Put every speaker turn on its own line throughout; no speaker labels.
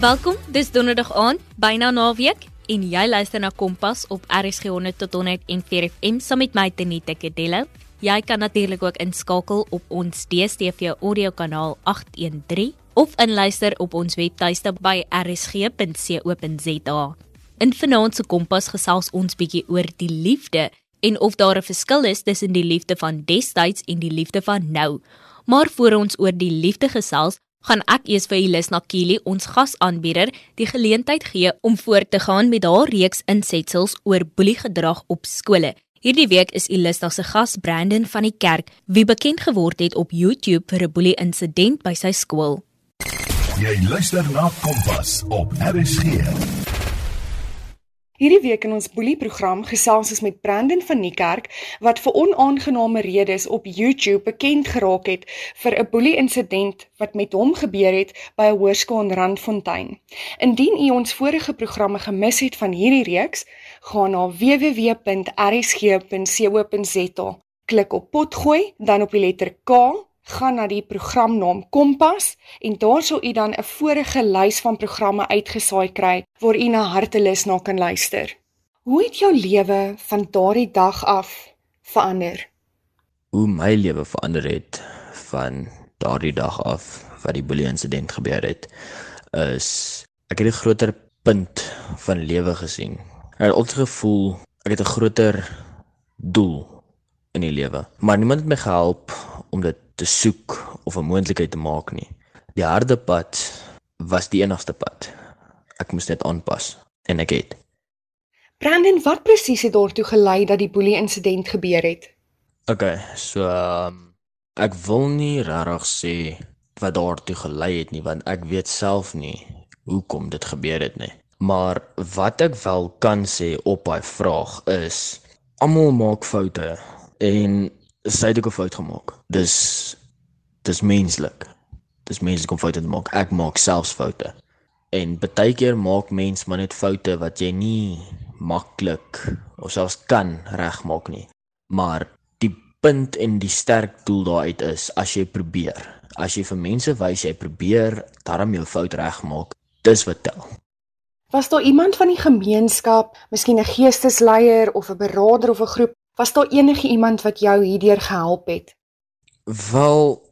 Welkom, dis donderdag aand, byna naweek en jy luister na Kompas op RSG 100 tot 104 FM saam met my Tenita Kadello. Jy kan natuurlik ook inskakel op ons DStv audio kanaal 813 of inluister op ons webtuiste by rsg.co.za. In vanaand se Kompas gesels ons bietjie oor die liefde en of daar 'n verskil is tussen die liefde van destyds en die liefde van nou. Maar voor ons oor die liefde gesels, gaan ek eers vir Elis Nakili, ons gasaanbieder, die geleentheid gee om voort te gaan met haar reeks insetsels oor boeliegedrag op skole. Hierdie week is Elis se gas Brandon van die kerk, wie bekend geword het op YouTube vir 'n boelie insident by sy skool.
Jy luister na Kompas op RSG.
Hierdie week in ons boelie program gesels ons met Brandon van Niekerk wat vir onaangename redes op YouTube bekend geraak het vir 'n boelie insident wat met hom gebeur het by 'n hoërskool in Randfontein. Indien u ons vorige programme gemis het van hierdie reeks, gaan na www.rsg.co.za, klik op potgooi, dan op die letter K gaan na die programnaam Kompas en daar sal u dan 'n vorige lys van programme uitgesaai kry waar u na hartelus na kan luister. Hoe het jou lewe van daardie dag af verander?
Hoe my lewe verander het van daardie dag af wat die boelie insident gebeur het is ek het 'n groter punt van lewe gesien. Ek het altyd gevoel ek het 'n groter doel in die lewe, maar niemand het my gehelp om dit te soek of 'n moontlikheid te maak nie. Die harde pad was die enigste pad. Ek moes net aanpas en ek het.
Brandon, wat presies het daartoe gelei dat die boelie insident gebeur het?
OK, so um, ek wil nie regtig sê wat daartoe gelei het nie want ek weet self nie hoekom dit gebeur het nie. Maar wat ek wel kan sê op daai vraag is almal maak foute en sy het ook 'n fout gemaak. Dis dis menslik. Dis menslik om foute te maak. Ek maak selfs foute. En baie keer maak mens maar net foute wat jy nie maklik of selfs kan regmaak nie. Maar die punt en die sterk doel daaruit is as jy probeer. As jy vir mense wys jy probeer darm jou fout regmaak, dis wat tel.
Was daar iemand van die gemeenskap, miskien 'n geestesleier of 'n beraader of 'n groep Was daar enige iemand wat jou hierdeur gehelp het?
Wel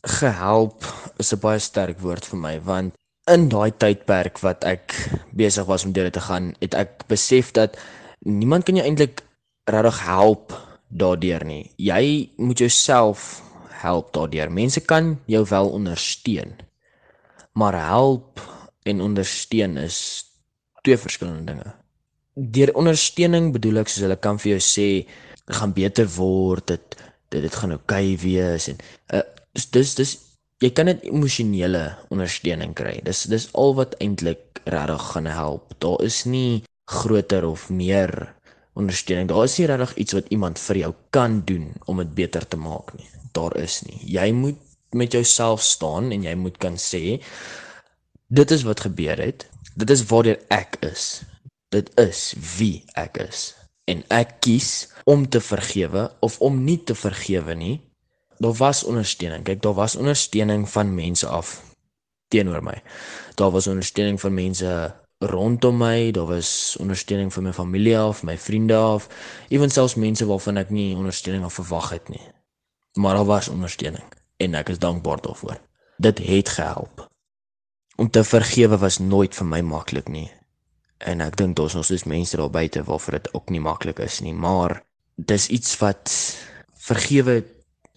gehelp is 'n baie sterk woord vir my want in daai tydperk wat ek besig was om deur te gaan, het ek besef dat niemand kan jou eintlik regtig help daardeur nie. Jy moet jouself help daardeur. Mense kan jou wel ondersteun. Maar help en ondersteun is twee verskillende dinge. Deur ondersteuning bedoel ek soos hulle kan vir jou sê dit gaan beter word dit dit dit gaan okay wees en uh, dis dis dis jy kan net emosionele ondersteuning kry. Dis dis al wat eintlik regtig gaan help. Daar is nie groter of meer ondersteuning. Daar is nie regtig iets wat iemand vir jou kan doen om dit beter te maak nie. Daar is nie. Jy moet met jouself staan en jy moet kan sê dit is wat gebeur het. Dit is waar ek is dit is wie ek is en ek kies om te vergewe of om nie te vergewe nie. Daar was ondersteuning. Kyk, daar was ondersteuning van mense af teenoor my. Daar was ondersteuning van mense rondom my, daar was ondersteuning van my familie af, my vriende af, ewen selfs mense waarvan ek nie ondersteuning af verwag het nie. Maar daar was ondersteuning en ek is dankbaar daarvoor. Dit het gehelp. Om te vergewe was nooit vir my maklik nie. En ek dink daar's nog steeds mense daar buite waarvoor dit ook nie maklik is nie, maar dis iets wat vergewe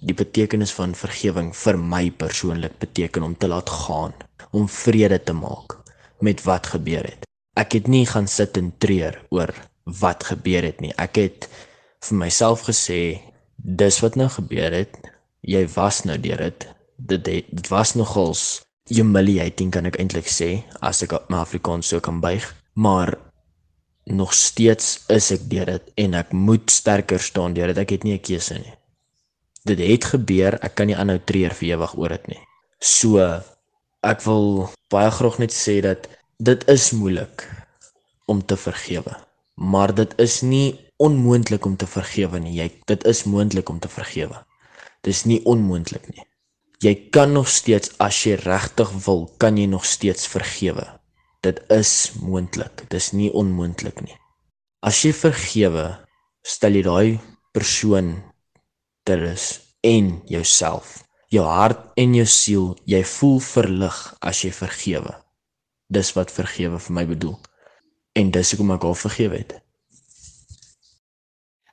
die betekenis van vergewing vir my persoonlik beteken om te laat gaan, om vrede te maak met wat gebeur het. Ek het nie gaan sit en treur oor wat gebeur het nie. Ek het vir myself gesê dis wat nou gebeur het. Jy was nou deur dit. Dit dit was nogals humiliating kan ek eintlik sê as ek my Afrikaans so kan buig maar nog steeds is ek deur dit en ek moet sterker staan deur dit. Ek het nie 'n keuse nie. Dit het gebeur, ek kan nie aanhou treur vir ewig oor dit nie. So ek wil baie graag net sê dat dit is moeilik om te vergewe, maar dit is nie onmoontlik om te vergewe nie. Jy dit is moontlik om te vergewe. Dis nie onmoontlik nie. Jy kan nog steeds as jy regtig wil, kan jy nog steeds vergewe dit is moontlik. Dis nie onmoontlik nie. As jy vergewe, stel jy daai persoon ter rus en jouself. Jou hart en jou siel, jy voel verlig as jy vergewe. Dis wat vergewe vir my bedoel. En dis hoekom ek al vergewe het.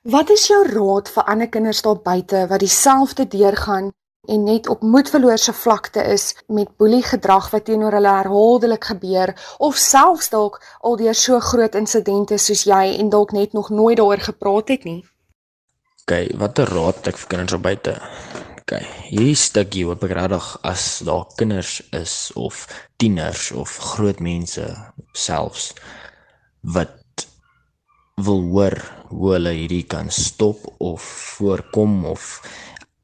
Wat is jou raad vir ander kinders daar buite wat dieselfde deurgaan en net op moedverloorse vlakte is met boelie gedrag wat teenoor hulle herhaaldelik gebeur of selfs dalk al deur so groot insidente soos jy en dalk net nog nooit daaroor gepraat het nie.
OK, watter raad ek vir kinders op buite? OK, hierdie stukkie ek regtig as daar kinders is of tieners of groot mense selfs wat wil hoor hoe hulle hierdie kan stop of voorkom of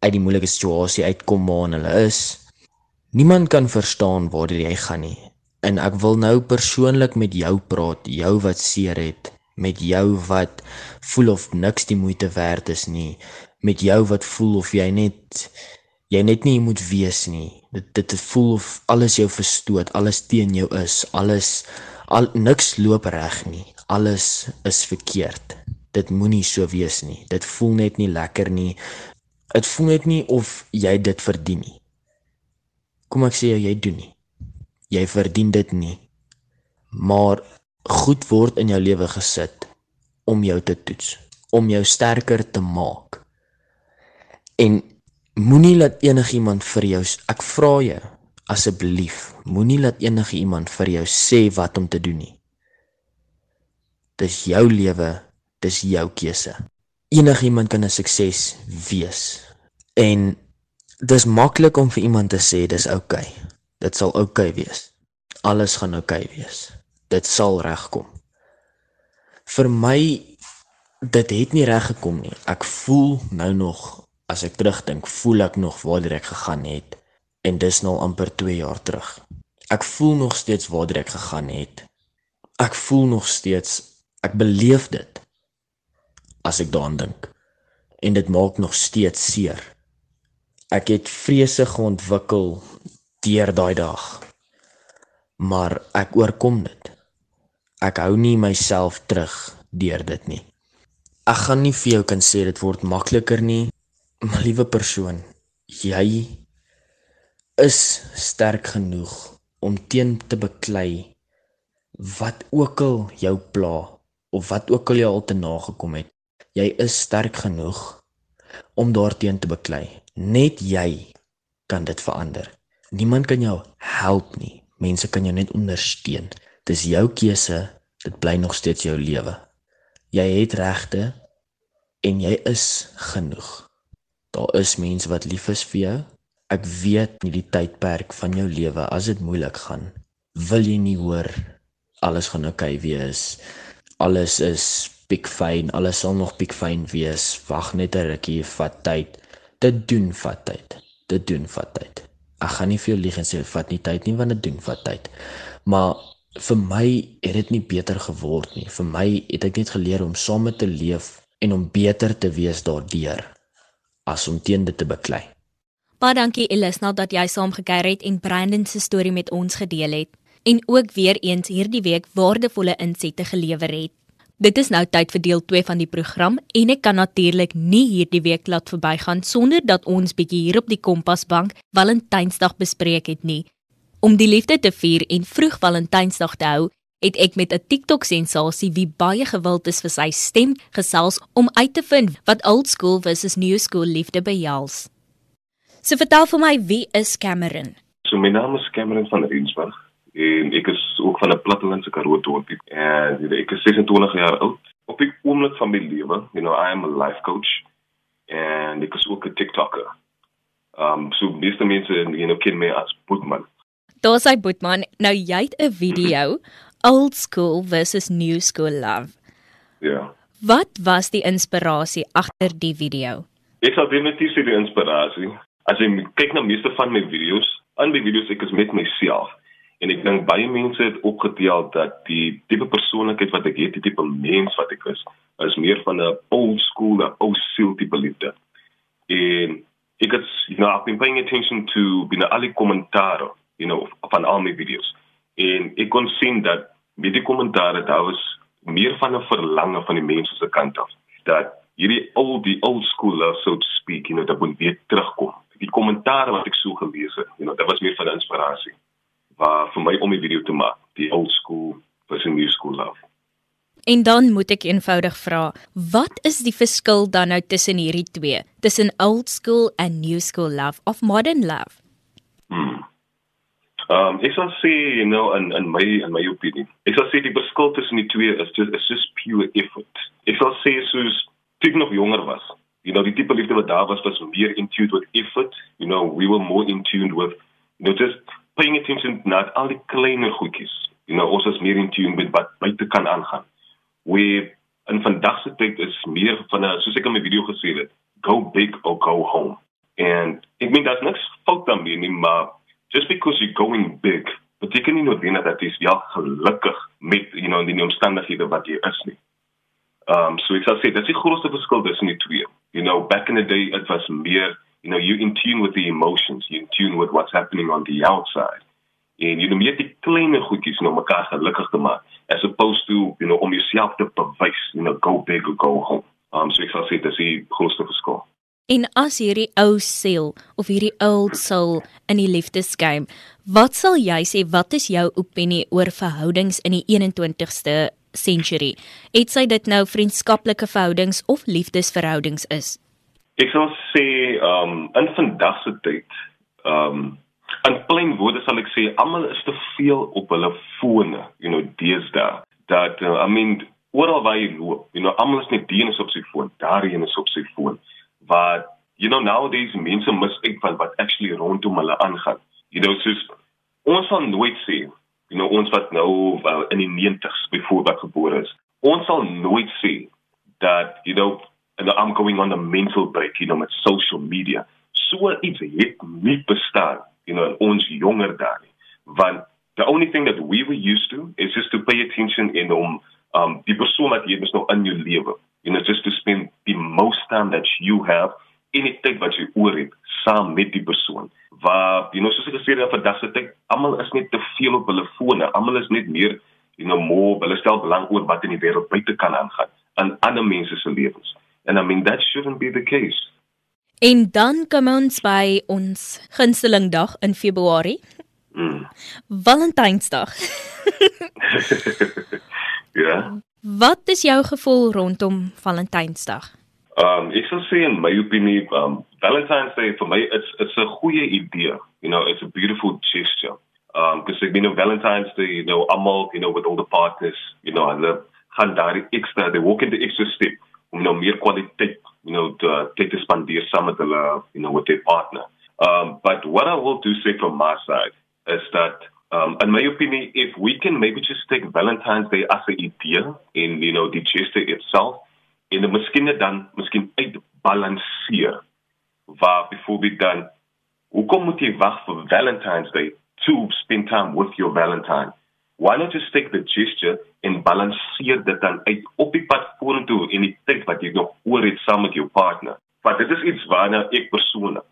uit die moeilike situasie uitkom waarin hulle is. Niemand kan verstaan waar jy gaan nie. En ek wil nou persoonlik met jou praat, jou wat seer het, met jou wat voel of niks die moeite werd is nie, met jou wat voel of jy net jy net nie moet wees nie. Dit dit voel of alles jou verstoot, alles teen jou is, alles al niks loop reg nie. Alles is verkeerd. Dit moenie so wees nie. Dit voel net nie lekker nie. Dit voel net nie of jy dit verdien nie. Kom ek sê jou jy doen nie. Jy verdien dit nie. Maar goed word in jou lewe gesit om jou te toets, om jou sterker te maak. En moenie laat enigiemand vir jou ek vra jou asseblief, moenie laat enigiemand vir jou sê wat om te doen nie. Dis jou lewe, dis jou keuse enigiemand kan 'n sukses wees. En dis maklik om vir iemand te sê dis oukei. Okay. Dit sal oukei okay wees. Alles gaan oukei okay wees. Dit sal regkom. Vir my dit het nie reg gekom nie. Ek voel nou nog as ek terugdink, voel ek nog waar ek gegaan het en dis nou amper 2 jaar terug. Ek voel nog steeds waar ek gegaan het. Ek voel nog steeds ek beleef dit as ek daaraan dink. En dit maak nog steeds seer. Ek het vrese geontwikkel deur daai dag. Maar ek oorkom dit. Ek hou nie myself terug deur dit nie. Ek gaan nie vir jou kan sê dit word makliker nie, maar liewe persoon, jy is sterk genoeg om teen te beklei wat ook al jou pla of wat ook al jy al te nagekom het jy is sterk genoeg om daarteen te beklei. Net jy kan dit verander. Niemand kan jou help nie. Mense kan jou net ondersteun. Dis jou keuse. Dit bly nog steeds jou lewe. Jy het regte en jy is genoeg. Daar is mense wat lief is vir jou. Ek weet nie die tydperk van jou lewe as dit moeilik gaan. Wil jy nie hoor alles gaan oukei okay wees. Alles is piekfyn, alles sal nog piekfyn wees. Wag net 'n rukkie, vat tyd. Dit doen vat tyd. Dit doen vat tyd. Ek gaan nie vir jou lieg en sê vat nie tyd nie want dit doen vat tyd. Maar vir my het dit nie beter geword nie. Vir my het ek net geleer om saam met te leef en om beter te wees daardeur as om teen dit te beklei.
Baie dankie Elisna dat jy saam gekuier het en Brandon se storie met ons gedeel het en ook weer eens hierdie week waardevolle insette gelewer het. Dit is nou tyd vir deel 2 van die program en ek kan natuurlik nie hierdie week laat verbygaan sonder dat ons bietjie hier op die Kompasbank Valentynsdag bespreek het nie. Om die liefde te vier en vroeg Valentynsdag te hou, het ek met 'n TikTok sensasie wie baie gewild is vir sy stem gesels om uit te vind wat old school versus new school liefde behels. So vertel vir my wie is Cameron?
So my naam is Cameron van Rensburg en ek is ook van 'n plattelandse Karoo dorpie en ek is 26 jaar oud. Op die oomblik van my lewe, you know, I am a life coach en ek is ook 'n TikToker. Um so meeste mense you know ken my as Bootman.
Daar's hy Bootman. Nou jy het 'n video old school versus new school love.
Ja. Yeah.
Wat was die inspirasie agter die video?
Ek sal definitief sê die inspirasie. As jy kyk na meeste van my video's, aan my video's ek is met myself. En ek dink baie mense het opgetel dat die tipe persoonlikheid wat ek het, die tipe mens wat ek is, is meer van 'n old school, 'n ou siel tipe liefde. En ek het you know, I've been paying attention to binne al die kommentaar, you know, van al my video's. En ek kon sien dat met die kommentare daar was meer van 'n verlange van die mense se kant af dat hierdie old die old school so to speak, you know, dat moet weer terugkom. Die kommentare wat ek so gelees het, you know, dit was meer van inspirasie. Waar vir my om die video te maak, die old school versus new school love.
En dan moet ek eenvoudig vra, wat is die verskil dan nou tussen hierdie twee? Tussen old school en new school love of modern love?
Hmm. Um ek sal sê, you know, in in my in my opinie, ek sal sê die verskil tussen die twee is just is just pure effort. Ek sal sê soos toe ek nog jonger was, you know, die tipe liefde wat daar was was meer in tune with effort, you know, we were more in tune with you know just paying attention na al die kleiner goedjies. You know, ons is meer in tune met wat buite kan aangaan. We in vandag se tyd is meer van 'n soos ek in my video gesê het, go big or go home. En ek meen daar's niks fout daarmee nie, maar just because you're going big beteken nie noodwendig dat jy ja gelukkig met you know die omstandighede wat jy is nie. Um so ek sal sê dis die grootste verskil tussen die twee. You know back in the day it was meer you know you in tune with the emotions, you in tune with what's happening on the outside. En jy moet die kleiner goedjies nou mekaar gelukkig te maak as opposed to you know om jouself te bewys, you know go big or go home. Um so ek sal sê dis die grootste verskil.
En as hierdie ou siel of hierdie old soul in die liefdesgame, wat sal jy sê wat is jou opinie oor verhoudings in die 21ste century? Het sy dit nou vriendskaplike verhoudings of liefdesverhoudings is?
Ek sal sê um in vandag se tyd, um in plain woorde sal ek sê almal is te veel op hulle fone, you know, deesdae. Dat uh, I mean oral waar jy loop, you know, almal is net die een is op sy foon, daar een is op sy foon wat you know nowadays mense mis uit van wat actually rondom hulle aangaan. You know soos ons sal nooit sê, you know ons wat nou wel in die 90s voor wat gebore is. Ons sal nooit sê dat you know and I'm going on a mental break, you know met social media. So iets het nie bestaan, you know ons jonger dae nie. Want the only thing that we were used to is just to pay attention in om um die persoon wat jy mis nog in jou lewe you know just to spend the most time that you have in die tyd wat jy oor het saam met die persoon waar you know soos ek gesê het vandag se tyd almal is net te veel op hulle fone almal is net meer you know more hulle stel belang oor wat in die wêreld buite kan aangaan in ander mense se lewens and i mean that shouldn't be the case
en dan kom ons by ons gunsteling dag in februarie mm. Valentynsdag
ja yeah.
Wat is jou gevoel rondom Valentynsdag?
Um ek sal sê in my opinie, um Valentine's Day vir my it's it's 'n goeie idee. You know, it's a beautiful gesture. Um because you know Valentine's Day, you know, almal, you know, with all the partners, you know, hulle gaan daar ekstra, they walk in the extra step om nou meer kwaliteit, you know, te tyd te spandeer saam met hulle, you know, with their partner. Um but what I will do say from my side is that Um, in my opinion, if we can maybe just take Valentine's Day as an idea in, you know, the gesture itself, en dan miskien dan miskien uitbalanseer waar byvoorbeeld dan hoekom moet jy wag vir Valentine's Day to spend time with your Valentine? Why not just take the gesture en balanseer dit dan uit op die pad vorentoe in die tyd wat jy nog oor het saam met jou partner? Want dit is iets waarna ek persoonlik,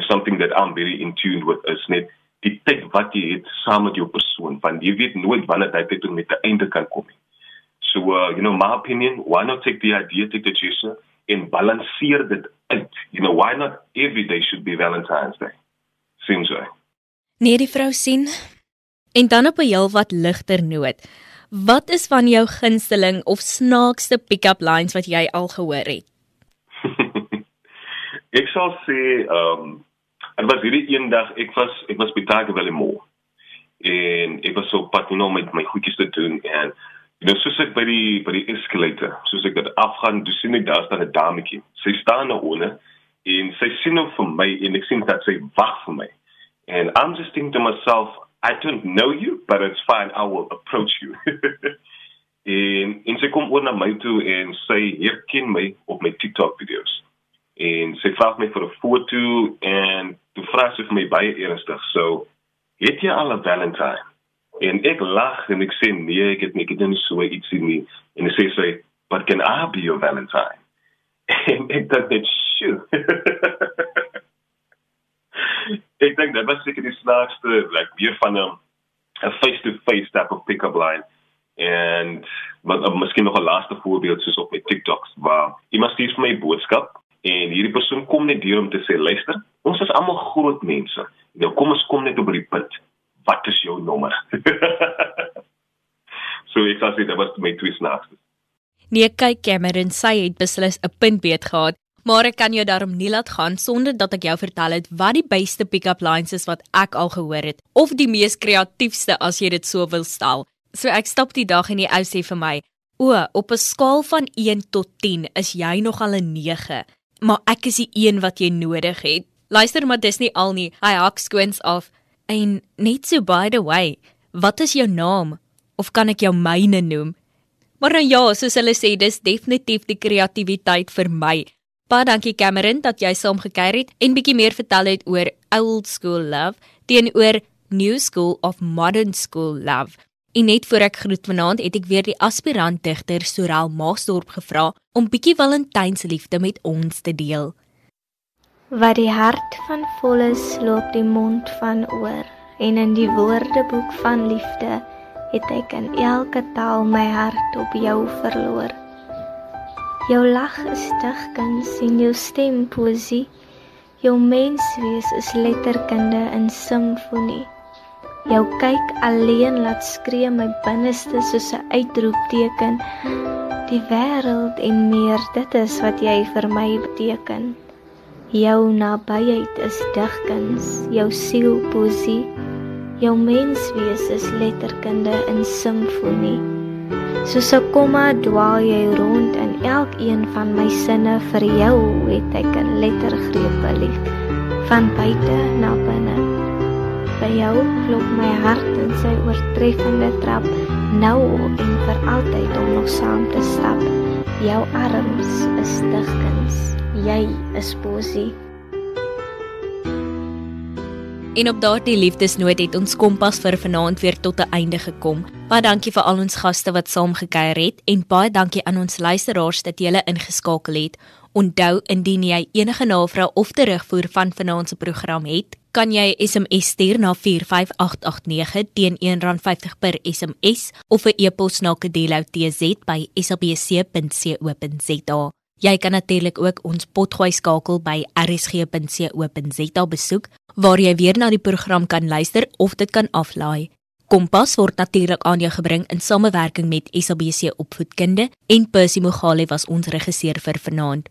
know, something that I'm very in tune with is net die tyd wat jy het saam met jou persoon want jy weet nooit wanneer daai tyd met 'n einde kan kom nie. So uh, you know my opinion, why not take the idea take the gesture en balanseer dit uit. You know why not every day should be Valentine's Day. Seems so.
Nee, die vrou sien. En dan op 'n heel wat ligter noot. Wat is van jou gunsteling of snaakste pick-up lines wat jy al gehoor het?
ek sal sê ehm um, Dit was hierdie eendag, ek was ek was by Tagoville Mall. En ek was so pad nou met my goedjies te doen en jy know soos ek by die by die escalator, soos ek dit afgaan, toe sien ek daar staan 'n dametjie. Sy staan daar onder en sy sien nou vir my en ek sien dat sy wag vir my. And I'm just thinking to myself, I don't know you, but it's fine, I will approach you. en en sy kom oor na my toe en sy herken my op my TikTok video's en sy vra my vir 'n foto en toe vra sy vir my baie ernstig. So, het jy al 'n Valentine? En ek lag en ek sê nee, ek het nie gedink so iets nie. En sy sê, "But can I be your Valentine?" En ek dink dit sjoe. ek dink dit was seker die snaakste, like weer van 'n 'n face-to-face type of pick-up line. En wat uh, miskien nog 'n laaste voorbeeld soos op my TikToks waar iemand stuur vir my boodskap en hierdie persoon kom net hier om te sê luister ons is almal groot mense. Nou kom ons kom net op die punt. Wat is jou nommer? So ek sê dit was my twee snaakste
Nee, kyk Cameron, sy het beslis 'n punt beet gehad. Maar ek kan jou daarom nie laat gaan sonder dat ek jou vertel het wat die beste pick-up lines is wat ek al gehoor het of die mees kreatiefste as jy dit so wil stel. So ek stap die dag en die ou sê vir my: "O, op 'n skaal van 1 tot 10 is jy nog al 'n 9, maar ek is die een wat jy nodig het." Luister maar dis nie al nie. Hy hak skoons af. En net so by the way, wat is jou naam? Of kan ek jou myne noem? Maar nou ja, soos hulle sê, dis definitief die kreatiwiteit vir my. Baie dankie Cameron dat jy saam gekuier het en bietjie meer vertel het oor old school love teenoor new school of modern school love. En net voor ek groet vanaand het ek weer die aspirant digter Sorel Maasdorp gevra om bietjie Valentynsliefde met ons te deel.
Wat die hart van vol is, loop die mond van oor en in die woordeboek van liefde het ek in elke taal my hart op jou verloor. Jou lag is digkuns en jou stem poesie. Jou menswees is letterkunde in simfonie. Jou kyk alleen laat skree my binneste soos 'n uitroepteken. Die wêreld en meer, dit is wat jy vir my beteken. Jou nabyheid is digkuns, jou siel poesie. Jou menswees is letterkunde in simfonie. Soos 'n komma dwaal jy rond elkeen van my sinne vir jou het ek 'n lettergreep lief van buite na binne. By jou klop my hart in sy oortreffende trap nou en vir altyd om nog saam te stap. Jou arms is digkuns. Jy is poesie.
En op daardie liefdesnoot het ons kompas vir vanaand weer tot 'n einde gekom. Baie dankie vir al ons gaste wat saamgekuier het en baie dankie aan ons luisteraars dat julle ingeskakel het. Onthou indien jy enige navrae of terugvoer van vanaand se program het, kan jy SMS stuur na 45889 teen R1.50 per SMS of 'n e-pos na kedeloutz@sabc.co.za. Jy kan natuurlik ook ons potgooi skakel by rsg.co.za besoek waar jy weer na die program kan luister of dit kan aflaai. Kompas word natuurlik aan jou gebring in samewerking met SABC Opvoedkunde en Percy Mogale was ons regisseur vir vanaand.